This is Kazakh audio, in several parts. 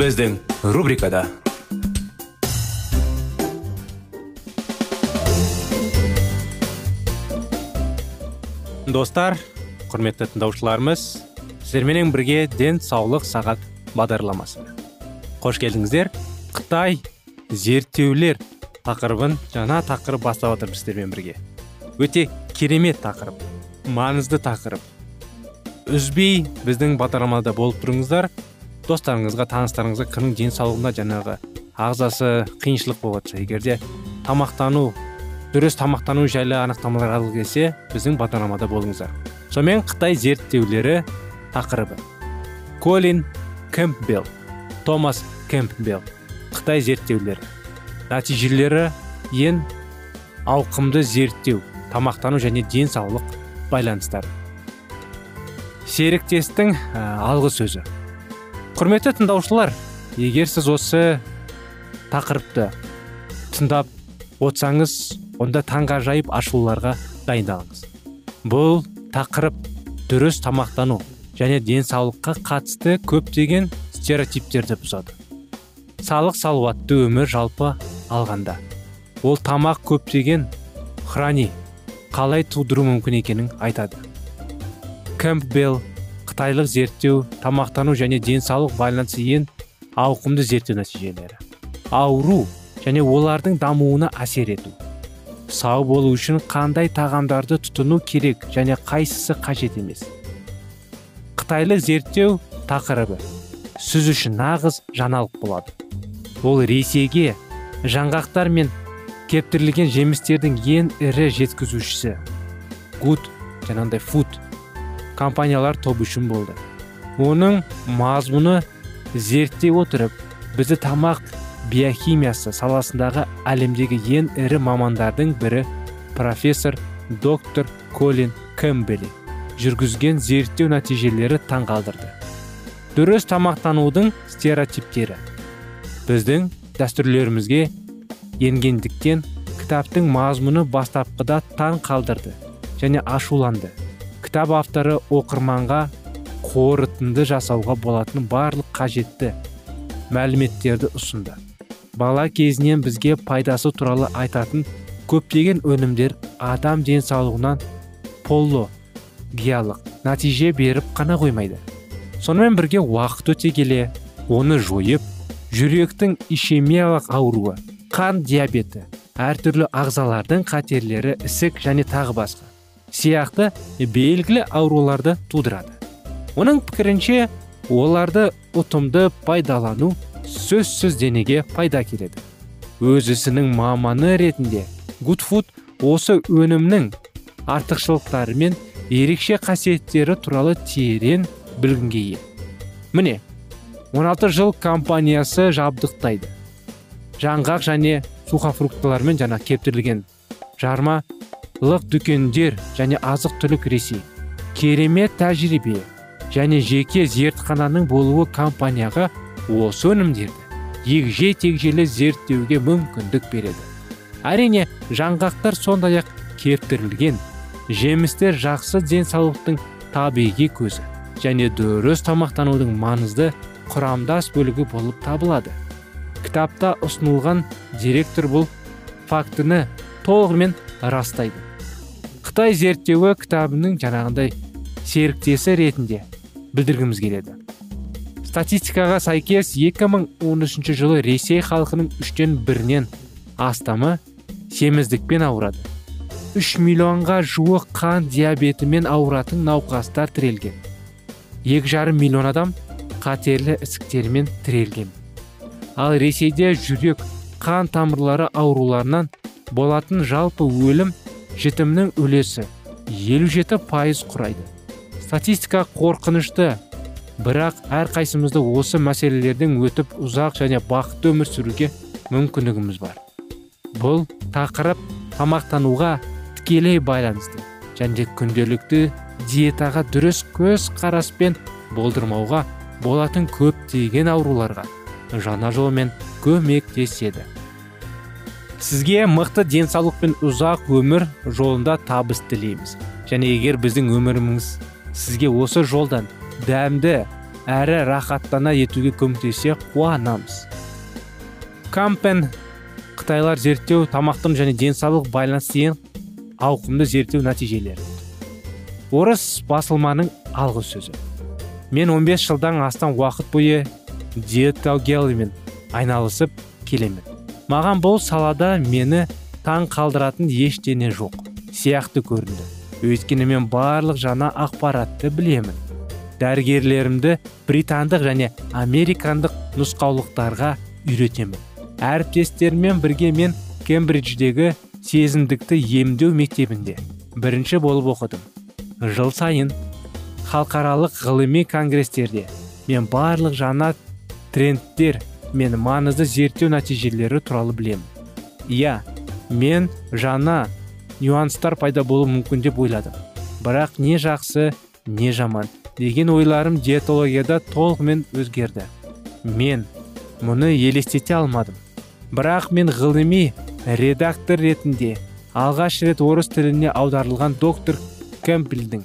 Біздің рубрикада достар құрметті тыңдаушыларымыз сіздерменен бірге денсаулық сағат бағдарламасы қош келдіңіздер қытай зерттеулер тақырыбын жаңа тақырып бастап жатырмыз сіздермен бірге өте керемет тақырып маңызды тақырып үзбей біздің бағдарламада болып тұрыңыздар достарыңызға таныстарыңызға кімнің денсаулығына жаңағы ағзасы қиыншылық болып жатса егер де тамақтану дұрыс тамақтану жайлы анықтамалар алғы келсе біздің бағдарламада болыңыздар. Сонымен қытай зерттеулері тақырыбы. Колин кэмпбелл томас кэмпбелл қытай зерттеулері. Нәтижелері ең ауқымды зерттеу тамақтану және денсаулық байланыстары. Серіктестің алғы сөзі. Құрметті тыңдаушылар егер сіз осы тақырыпты тыңдап отсаңыз онда таңғажайып ашуларға дайындалыңыз. Бұл тақырып дұрыс тамақтану және денсаулыққа қатысты көптеген стереотиптерді бұзады салық салауатты өмір жалпы алғанда ол тамақ көптеген храни қалай тудыру мүмкін екенін айтады. Кэмпбелл қытайлық зерттеу тамақтану және денсаулық байланысы ең ауқымды зерттеу нәтижелері. Ауру және олардың дамуына әсер ету. Сау болу үшін қандай тағамдарды тұтыну керек және қайсысы қажет емес. Қытайлық зерттеу тақырыбы. Сіз үшін нағыз жаңалық болады. Ол ресейге жаңғақтар мен кептірілген жемістердің ең ірі жеткізушісі. Гуд жаңағындай фуд. Компаниялар тобы үшін болды. Оның мазмұны зерттей отырып бізді тамақ биохимиясы саласындағы әлемдегі ең ірі мамандардың бірі профессор доктор колин кэмбели жүргізген зерттеу нәтижелері таңғалдырды. Дұрыс тамақтанудың стереотиптері. Біздің дәстүрлерімізге енгендіктен кітаптың мазмұны бастапқыда таң қалдырды және ашуланды. Кітап авторы оқырманға қорытынды жасауға болатын барлық қажетті мәліметтерді ұсынды. Бала кезінен бізге пайдасы туралы айтатын көптеген өнімдер адам денсаулығынан полло гиялық нәтиже беріп қана қоймайды. Сонымен бірге уақыт өте келе оны жойып жүректің ишемиялық ауруы қан диабеті әртүрлі ағзалардың қатерлері ісік және тағы басқа сияқты белгілі ауруларды тудырады. Оның пікірінше оларды ұтымды пайдалану сөзсіз денеге пайда келеді. Өз ісінің маманы ретінде гудфуд осы өнімнің артықшылықтары мен ерекше қасиеттері туралы терең білгінге ие. Міне 16 жыл компаниясы жабдықтайды. Жаңғақ және сухофруктылармен жаңа кептірілген жармалық дүкендер және азық түлік ресей. Керемет тәжірибе және жеке зертхананың болуы компанияға осы өнімдерді егжей тегжейлі зерттеуге мүмкіндік береді. Әрине жаңғақтар сондай ақ кептірілген жемістер жақсы денсаулықтың табиғи көзі және дұрыс тамақтанудың маңызды құрамдас бөлігі болып табылады. Кітапта ұсынылған директор бұл фактіні толығымен растайды. Қытай зерттеуі кітабының жаңағындай серіктесі ретінде білдіргіміз келеді. Статистикаға сәйкес 2013 жылы ресей халқының үштен бірінен астамы семіздікпен ауырады. 3 миллионға жуық қан диабетімен ауыратын науқастар тірелген. Екі жарым миллион адам қатерлі ісіктермен тірелген. Ал ресейде жүрек қан тамырлары ауруларынан болатын жалпы өлім жітімнің үлесі 57 пайыз құрайды. Статистика қорқынышты. Бірақ әрқайсымызды осы мәселелерден өтіп ұзақ және бақытты өмір сүруге мүмкіндігіміз бар. Бұл тақырып тамақтануға тікелей байланысты және күнделікті диетаға дұрыс көз қараспен болдырмауға болатын көптеген ауруларға жаңа жолмен көмектеседі. Сізге мықты денсаулық пен ұзақ өмір жолында табыс тілейміз. Және егер біздің өміріміз сізге осы жолдан дәмді әрі рахаттана етуге көмектессе қуанамыз. Кампен қытайлар зерттеу тамақтың және денсаулық байланысы ең ауқымды зерттеу нәтижелері. Орыс басылманың алғы сөзі. Мен 15 жылдан астам уақыт бойы диетологиямен айналысып келемін. Маған бұл салада мені таң қалдыратын ештене жоқ сияқты көрінді. Өйткені мен барлық жаңа ақпаратты білемін. Дәрігерлерімді британдық және американдық нұсқаулықтарға үйретемін. Әріптестеріммен бірге мен кембридждегі сезімдікті емдеу мектебінде бірінші болып оқыдым. Жыл сайын халықаралық ғылыми конгресстерде мен барлық жаңа трендтер мен маңызды зерттеу нәтижелері туралы білемін. Иә мен жаңа нюанстар пайда болуы мүмкін деп ойладым. Бірақ не жақсы не жаман деген ойларым диетологияда толығымен өзгерді. Мен мұны елестете алмадым. Бірақ мен ғылыми редактор ретінде алғаш рет орыс тіліне аударылған доктор кэмпбеллдің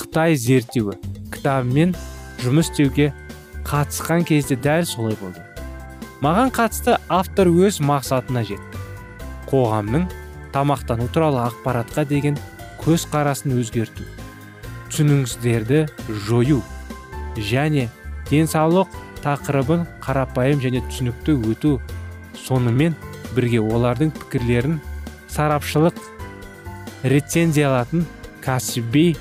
қытай зерттеуі кітабымен жұмыс істеуге қатысқан кезде дәл солай болды. Маған қатысты автор өз мақсатына жетті. Қоғамның тамақтану туралы ақпаратқа деген көзқарасын өзгерту түсініңіздерді жою және денсаулық тақырыбын қарапайым және түсінікті өту сонымен бірге олардың пікірлерін сарапшылық рецензиялатын кәсіби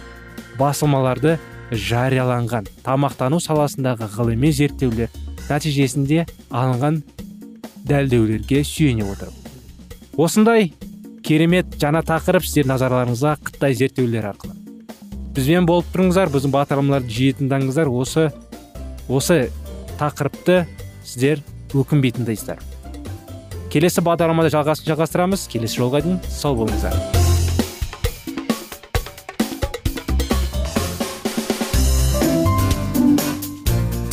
басылмаларды жарияланған тамақтану саласындағы ғылыми зерттеулер нәтижесінде алынған дәлдеулерге сүйене отырып осындай керемет жаңа тақырып сіздер назарларыңызға қытай зерттеулері арқылы. Бізбен болып тұрыңыздар біздің бағдарламаларды жиі тыңдаңыздар. Осы осы тақырыпты сіздер өкінбей тыңдайсыздар келесі бағдарламада жалғасын жалғастырамыз. Келесі жолға дейін сау болыңыздар.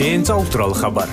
Денсаулық туралы хабар.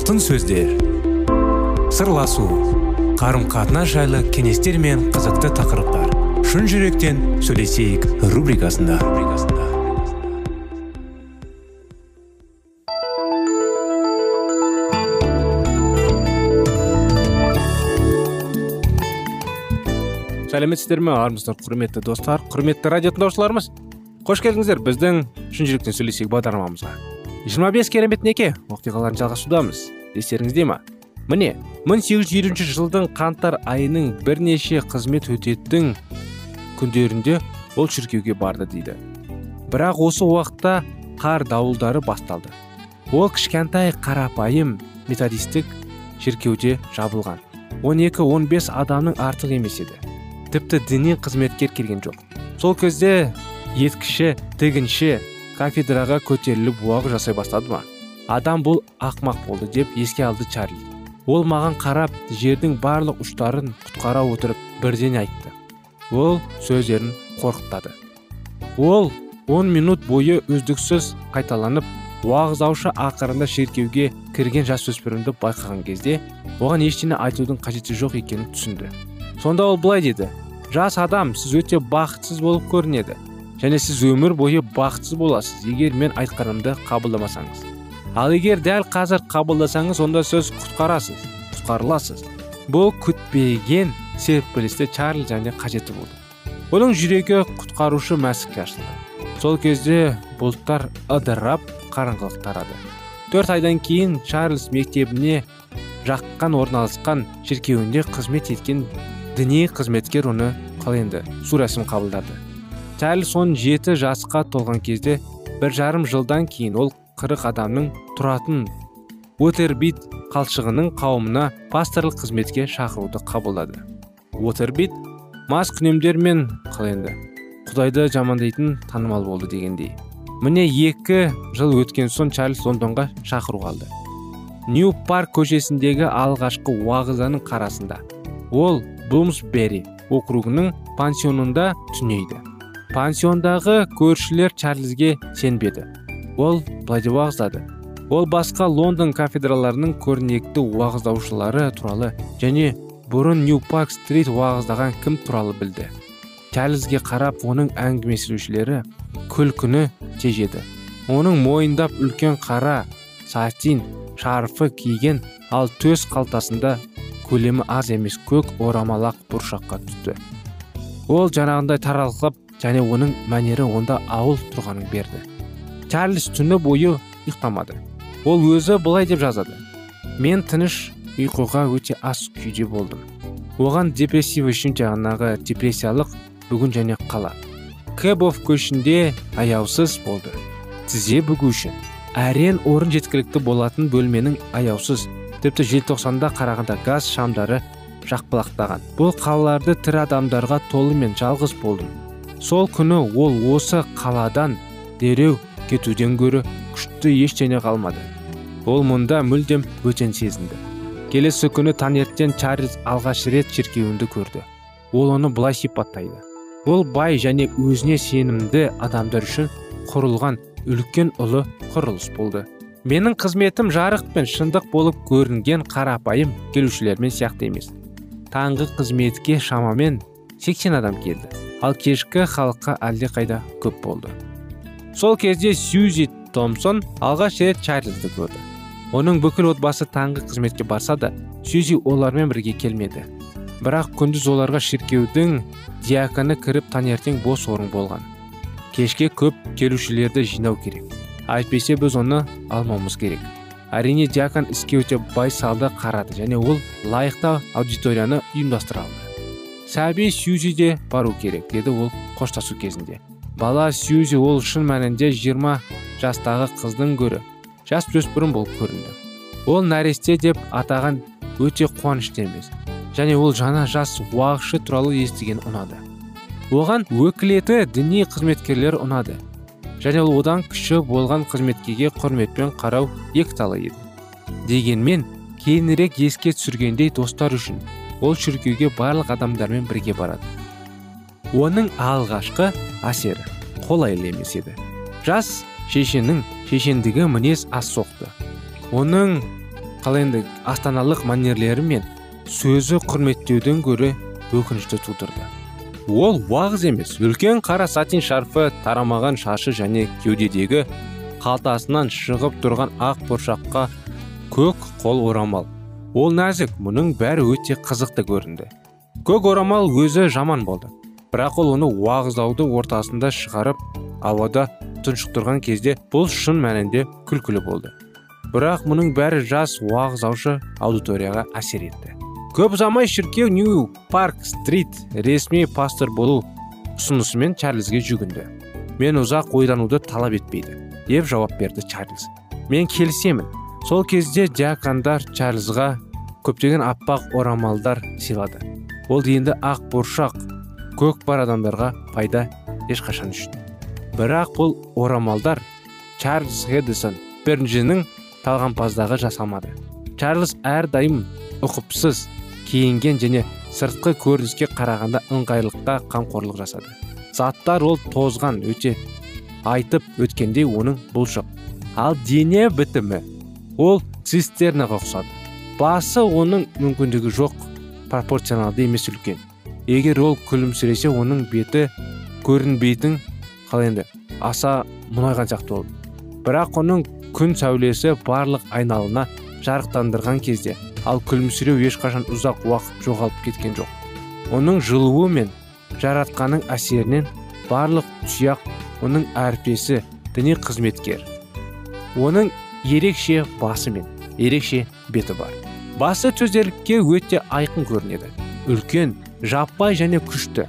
Алтын сөздер. Сырласу қарым қатынас жайлы кеңестер мен қызықты тақырыптар. Шын жүректен сөйлесейік рубрикасында. Сәлеметсіздер ме армысыздар құрметті достар құрметті радио тыңдаушыларымыз қош келдіңіздер біздің шын жүректен сөйлесейік бағдарламамызға. Жиырма бес керемет неке. Оқиғаларын жалғасудамыз естеріңізде ма? Міне 1850 жылдың қаңтар айының бірнеше қызмет өтетін күндерінде ол шіркеуге барды дейді. Бірақ осы уақытта қар дауылдары басталды. Ол кішкентай қарапайым методистік шіркеуде жабылған. 12-15 адамның артық емес еді. Тіпті діни қызметкер келген жоқ. Сол кезде еткіші тігінші кафедраға көтеріліп уақ жасай бастады ма адам бұл ақмақ болды деп еске алды чарли. Ол маған қарап жердің барлық ұштарын құтқара отырып бірден айтты. Ол сөздерін қорқытады. Ол 10 минут бойы үздіксіз қайталанып уағыздаушы ақырында шеркеуге кірген жасөспірімді байқаған кезде оған ештеңе айтудың қажеті жоқ екенін түсінді. Сонда ол былай деді. Жас адам сіз өте бақытсыз болып көрінеді. Және сіз өмір бойы бақытсыз боласыз. Егер мен айтқанымды қабылдамасаңыз. Ал егер дәл қазір қабылдасаңыз онда сіз құтқарасыз құтқарыласыз. Бұл күтпеген серпілісті чарли және қажеті болды. Оның жүрегі құтқарушы мәсікке ашылды. Сол кезде бұлттар ыдырап қараңғылық тарады. Төрт айдан кейін чарльз мектебіне жаққан орналасқан шіркеуінде қызмет еткен діни қызметкер оны қаленді су рәсім қабылдады. Чарльз он жеті жасқа толған кезде бір жарым жылдан кейін ол қырық адамның тұратын уотербит қалшығының қауымына пасторлық қызметке шақыруды қабылдады. Уотербит мас күнемдер мен қаленді құдайды жамандайтын танымал болды дегендей. Міне екі жыл өткен соң чарльз лондонға шақыру алды нью парк көшесіндегі алғашқы уағызаның қарасында ол блумсбери округінің пансионында түнейді. Пансиондағы көршілер чарльзге сенбеді. Ол былай уағыздады. Ол басқа лондон кафедраларының көрнекті уағыздаушылары туралы және бұрын нью парк стрит уағыздаған кім туралы білді. Чарльзге қарап оның әңгімелесушілері күлкіні тежеді. Оның мойындап үлкен қара сатин шарфы киген ал төс қалтасында көлемі аз емес көк орамалақ бұршаққа түсті. Ол жаңағындай таралқып және оның мәнері онда ауыл тұрғанын берді. Чарльз түні бойы ұйықтамады. Ол өзі былай деп жазады. Мен тыныш ұйқыға өте аз күйде болдым. Оған депрессив үшін жаңағы депрессиялық бүгін және қала. Кэбов көшінде аяусыз болды. Тізе бүгу үшін. Әрең орын жеткілікті болатын бөлменің аяусыз тіпті желтоқсанда қарағанда газ шамдары жақпалақтаған бұл қалаларды тірі адамдарға толы мен жалғыз болдым. Сол күні ол осы қаладан дереу кетуден гөрі күшті ештеңе қалмады. Ол мұнда мүлдем бөтен сезінді. Келесі күні таңертең чарльз алғаш рет шіркеуінді көрді. Ол оны былай сипаттайды. Ол бай және өзіне сенімді адамдар үшін құрылған үлкен ұлы құрылыс болды. Менің қызметім жарық пен шындық болып көрінген қарапайым келушілермен сияқты емес. Таңғы қызметке шамамен 80 адам келді. Ал кешкі халыққа қайда көп болды. Сол кезде сьюзи томсон алғаш рет чарльзді көрді. Оның бүкіл отбасы таңғы қызметке барса да сьюзи олармен бірге келмеді. Бірақ күндіз оларға шіркеудің диаконы кіріп таңертең бос орын болған. Кешке көп келушілерді жинау керек. Әйтпесе біз оны алмауымыз керек. Әрине диакон іске өте байсалды қарады және ол лайықты аудиторияны ұйымдастыра алды. Сәби сьюзи де бару керек деді ол қоштасу кезінде. Бала сьюзи ол шын мәнінде 20 жастағы қыздың гөрі жас бұрын болып көрінді. Ол нәресте деп атаған өте қуанышты емес. Және ол жаңа жас уағызшы туралы естіген ұнады. Оған өкілеті діни қызметкерлер ұнады. Және ол одан күші болған қызметкеге құрметпен қарау екіталай еді. Дегенмен кейінірек еске түсіргендей достар үшін ол шіркеуге барлық адамдармен бірге барады. Оның алғашқы әсері қолайлы емес еді. Жас шешенің шешендігі мінез аз соқты. Оның қалай енді астаналық манерлері мен сөзі құрметтеуден гөрі өкінішті тудырды. Ол уағыз емес үлкен қара сатин шарфы тарамаған шашы және кеудедегі қалтасынан шығып тұрған ақ бұршаққа көк қол орамал ол нәзік мұның бәрі өте қызықты көрінді. Көк орамал өзі жаман болды. Бірақ ол оны уағыздауды ортасында шығарып ауада тұншықтырған кезде бұл шын мәнінде күлкілі болды. Бірақ мұның бәрі жас уағыздаушы аудиторияға әсер етті. Көп ұзамай шіркеу нью парк стрит ресми пастор болу ұсынысымен чарльзге жүгінді. Мен ұзақ ойлануды талап етпейді деп жауап берді чарльз. Мен келісемін сол кезде диакондар чарльзға көптеген аппақ орамалдар сыйлады. Ол енді ақ бұршақ көк бар адамдарға пайда ешқашан үшін. Бірақ бұл орамалдар чарльз хедисон біріншінің талғампаздығы жасалмады чарльз әрдайым ұқыпсыз киінген және сыртқы көрініске қарағанда ыңғайлыққа қамқорлық жасады. Заттар ол тозған өте айтып өткендей оның бұлшық ал дене бітімі ол цистернаға ұқсады. Басы оның мүмкіндігі жоқ пропорционалды емес үлкен. Егер ол күлімсіресе оның беті көрінбейтін қалай енді. Аса мұнайған сияқты болды бірақ оның күн сәулесі барлық айналына жарықтандырған кезде ал күлімсіреу ешқашан ұзақ уақыт жоғалып кеткен жоқ. Оның жылуы мен жаратқанның әсерінен барлық тұяқ оның әрпесі діни қызметкер. Оның ерекше басы мен ерекше беті бар. Басы төзерлікке өте айқын көрінеді. Үлкен жаппай және күшті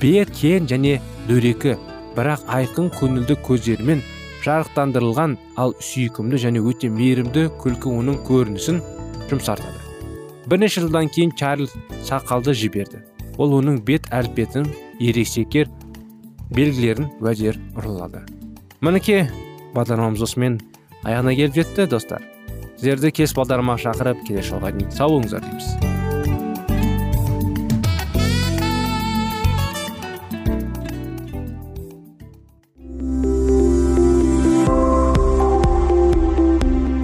бет кен және дөрекі бірақ айқын көңілді көздерімен жарықтандырылған ал сүйкімді және өте мейірімді күлкі оның көрінісін жұмсартады. Бірнеше жылдан кейін чарльз сақалды жіберді. Ол оның бет әлпетін ерекшекер белгілерін уәдер ұрылады мінекей бағдарламамыз осымен аяғына келіп жетті достар сіздерді кес бағдарламаға шақырып келесі жолға дейін сау болыңыздар дейміз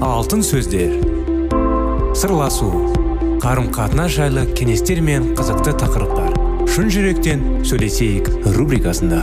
алтын сөздер сырласу қарым қатынас жайлы кеңестер мен қызықты тақырыптар шын жүректен сөйлесейік рубрикасында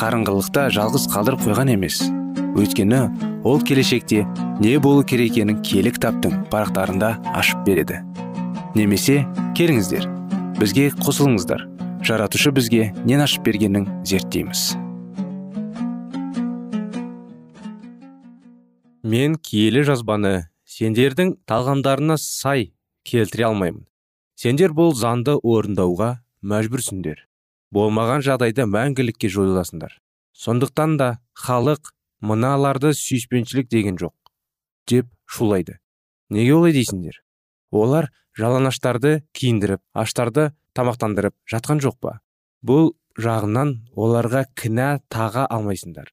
қарыңғылықта жалғыз қалдырып қойған емес. Өйткені ол келешекте не болу керек екенін киелі кітаптың парақтарында ашып береді. Немесе келіңіздер бізге қосылыңыздар. Жаратушы бізге нен ашып бергенін зерттейміз. Мен киелі жазбаны сендердің талғамдарына сай келтіре алмаймын. Сендер бұл заңды орындауға мәжбүрсіңдер. Болмаған жағдайда мәңгілікке жойыласыңдар сондықтан да халық мыналарды сүйіспеншілік деген жоқ деп шулайды. Неге олай дейсіңдер? Олар жалаңаштарды киіндіріп аштарды тамақтандырып жатқан жоқ па? Бұл жағынан оларға кінә таға алмайсыңдар.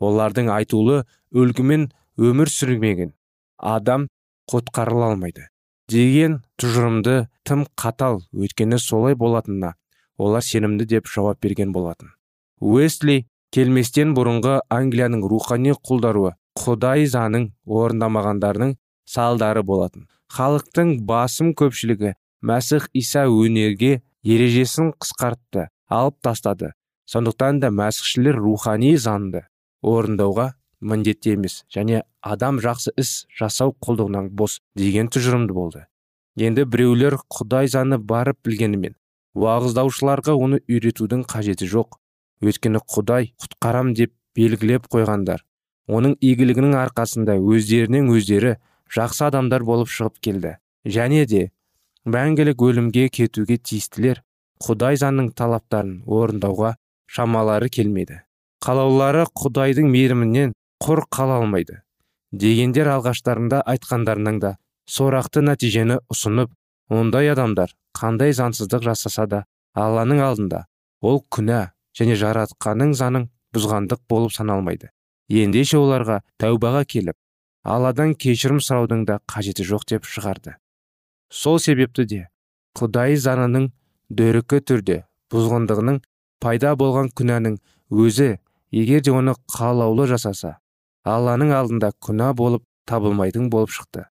Олардың айтулы өлгімен өмір сүрмеген адам құтқарыла алмайды деген тұжырымды тым қатал өйткені солай болатынына олар сенімді деп жауап берген болатын. Уэсли келместен бұрынғы англияның рухани құлдаруы құдай заңын орындамағандардың салдары болатын. Халықтың басым көпшілігі мәсіх иса өнерге ережесін қысқартты алып тастады. Сондықтан да мәсіхшілер рухани заңды орындауға міндетті емес және адам жақсы іс жасау құлдығынан бос деген тұжырымды болды. Енді біреулер құдай заңы барып білгенімен уағыздаушыларға оны үйретудің қажеті жоқ. Өйткені құдай құтқарам деп белгілеп қойғандар. Оның игілігінің арқасында өздерінен өздері жақсы адамдар болып шығып келді. Және де мәңгілік өлімге кетуге тиістілер құдай заңның талаптарын орындауға шамалары келмеді қалаулары құдайдың мейірімінен құр қала алмайды дегендер алғаштарында айтқандарының да сорақты нәтижені ұсынып ондай адамдар қандай заңсыздық жасаса да алланың алдында ол күнә және жаратқаның заңын бұзғандық болып саналмайды. Ендеше оларға тәубаға келіп алладан кешірім сұраудың да қажеті жоқ деп шығарды. Сол себепті де құдай заңының дөрікі түрде бұзғандығының пайда болған күнәнің өзі егер де оны қалаулы жасаса алланың алдында күнә болып табылмайтын болып шықты.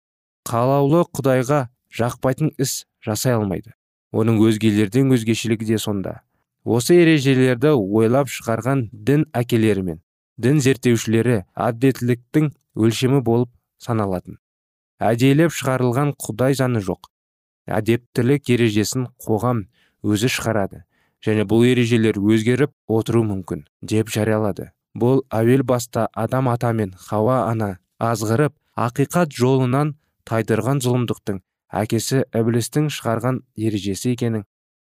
Қалаулы құдайға жақпайтын іс жасай алмайды. Оның өзгелерден өзгешелігі де сонда. Осы ережелерді ойлап шығарған дін әкелері мен дін зерттеушілері әділеттіліктің өлшемі болып саналатын. Әдейілеп шығарылған құдай заңы жоқ. Әдептілік ережесін қоғам өзі шығарады және бұл ережелер өзгеріп отыру мүмкін деп жариялады. Бұл әуел баста адам ата мен хауа ана азғырып ақиқат жолынан тайдырған зұлымдықтың әкесі іблістің шығарған ережесі екенін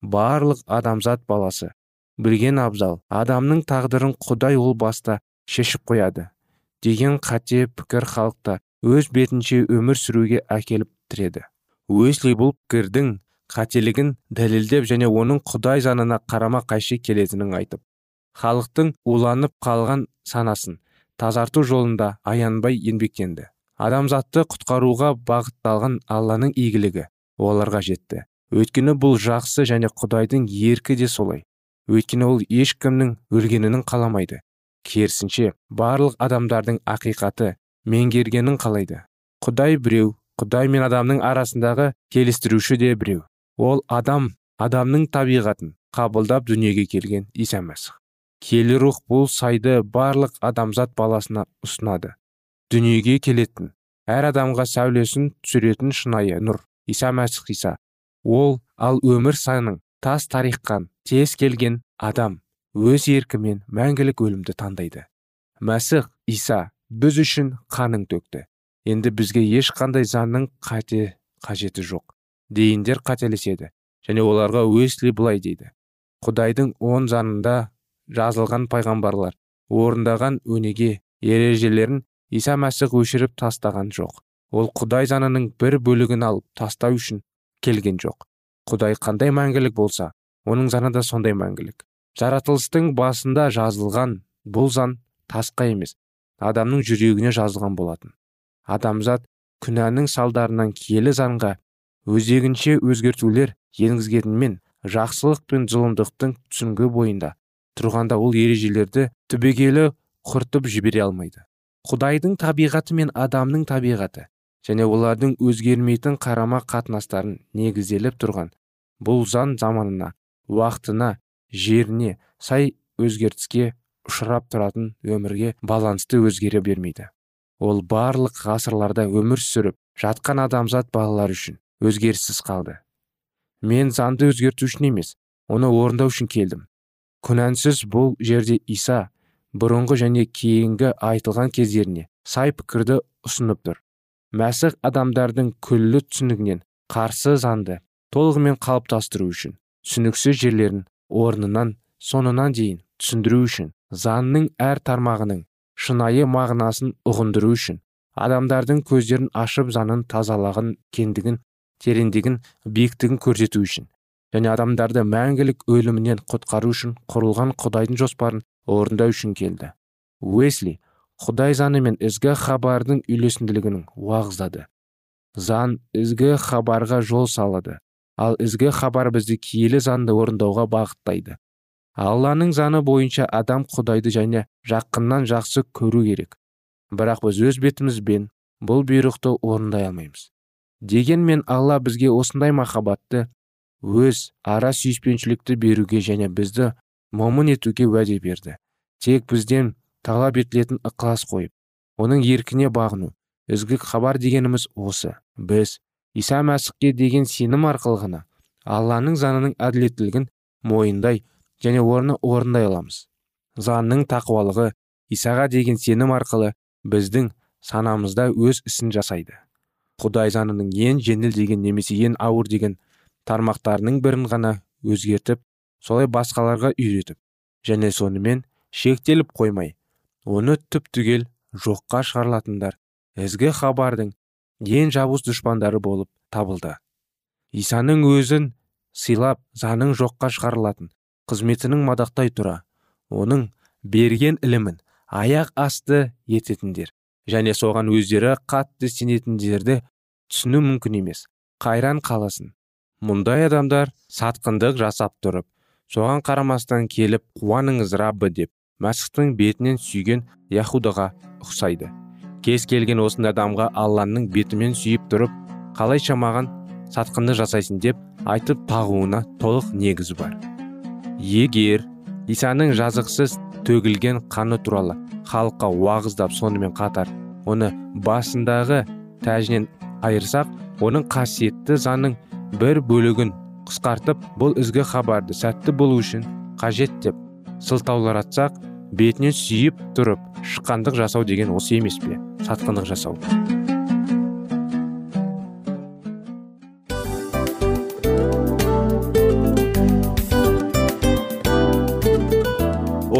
барлық адамзат баласы білген абзал адамның тағдырын құдай ол баста шешіп қояды деген қате пікір халықта өз бетінше өмір сүруге әкеліп тіреді. Уэсли бұл пікірдің қателігін дәлелдеп және оның құдай заңына қарама қайшы келетінін айтып халықтың уланып қалған санасын тазарту жолында аянбай еңбектенді. Адамзатты құтқаруға бағытталған алланың игілігі оларға жетті. Өйткені бұл жақсы және құдайдың еркі де солай. Өйткені ол ешкімнің өлгенінің қаламайды. Керісінше барлық адамдардың ақиқаты меңгергенін қалайды. Құдай біреу құдай мен адамның арасындағы келістіруші де біреу. Ол адам адамның табиғатын қабылдап дүниеге келген иса мәсіх. Келі рух бұл сайды барлық адамзат баласына ұсынады. Дүниеге келетін әр адамға сәулесін түсіретін шынайы нұр иса мәсіх иса. Ол ал өмір саның тас тарихқан тез келген адам өз еркімен мәңгілік өлімді таңдайды. Мәсіх иса біз үшін қанын төкті. Енді бізге ешқандай заңның қате қажеті жоқ. Дейіндер қателеседі және оларға уэсли былай дейді. Құдайдың он заңында жазылған пайғамбарлар орындаған өнеге ережелерін иса мәсіх өшіріп тастаған жоқ. Ол құдай заңының бір бөлігін алып тастау үшін келген жоқ. Құдай қандай мәңгілік болса оның заңы да сондай мәңгілік. Жаратылыстың басында жазылған бұл заң тасқа емес адамның жүрегіне жазылған болатын. Адамзат күнәнің салдарынан киелі заңға өзегінше өзгертулер енгізгенмен жақсылық пен зұлымдықтың түсінігі бойында тұрғанда ол ережелерді түбегейлі құртып жібере алмайды. Құдайдың табиғаты мен адамның табиғаты және олардың өзгермейтін қарама қатынастарын негізделіп тұрған бұл заң заманына уақытына жеріне сай өзгертіске ұшырап тұратын өмірге балансты өзгере бермейді. Ол барлық ғасырларда өмір сүріп жатқан адамзат балалары үшін өзгеріссіз қалды. Мен заңды өзгерту үшін емес оны орындау үшін келдім. Күнәнсіз бұл жерде иса бұрынғы және кейінгі айтылған кездеріне сай пікірді ұсынып тұр. Мәсіх адамдардың күллі түсінігінен қарсы заңды толығымен қалыптастыру үшін түсініксіз жерлерін орнынан соңынан дейін түсіндіру үшін заңның әр тармағының шынайы мағынасын ұғындыру үшін адамдардың көздерін ашып заңын тазалаған кендігін тереңдігін биіктігін көрсету үшін және адамдарды мәңгілік өлімінен құтқару үшін құрылған құдайдың жоспарын орындау үшін келді. Уэсли құдай заны мен ізгі хабардың үйлесімділігінің уағыздады. Заң ізгі хабарға жол салады. Ал ізгі хабар бізді киелі заңды орындауға бағыттайды. Алланың заны бойынша адам құдайды және жақыннан жақсы көру керек. Бірақ біз өз бетімізбен бұл бұйрықты орындай алмаймыз. Дегенмен алла бізге осындай махаббатты өз ара сүйіспеншілікті беруге және бізді момын етуге уәде берді. Тек бізден талап етілетін ықылас қойып оның еркіне бағыну. Ізгі хабар дегеніміз осы. Біз иса мәсіхке деген сенім арқылы ғана алланың заңының әділеттілігін мойындай және орны орындай аламыз. Заңның тақуалығы исаға деген сенім арқылы біздің санамызда өз ісін жасайды. Құдай заңының ең жеңіл деген немесе ең ауыр деген тармақтарының бірін ғана өзгертіп солай басқаларға үйретіп және сонымен шектеліп қоймай оны түп түгел жоққа шығарылатындар ізгі хабардың ең жабыс дұшпандары болып табылды. Исаның өзін сыйлап заңның жоққа шығарылатын қызметінің мадақтай тұра оның берген ілімін аяқ асты ететіндер және соған өздері қатты сенетіндерді түсіну мүмкін емес. Қайран қаласын. Мұндай адамдар сатқындық жасап тұрып соған қарамастан келіп қуаныңыз раббы! деп мәсіхтің бетінен сүйген яхудаға ұқсайды. Кез келген осындай адамға алланың бетімен сүйіп тұрып қалайша маған сатқынды жасайсың? деп айтып тағуына толық негіз бар. Егер исаның жазықсыз төгілген қаны туралы халыққа уағыздап сонымен қатар оны басындағы тәжінен айырсақ оның қасиетті заңның бір бөлігін қысқартып бұл ізгі хабарды сәтті болу үшін қажет деп сылтауларатсақ бетінен сүйіп тұрып шыққандық жасау деген осы емес пе? Сатқындық жасау.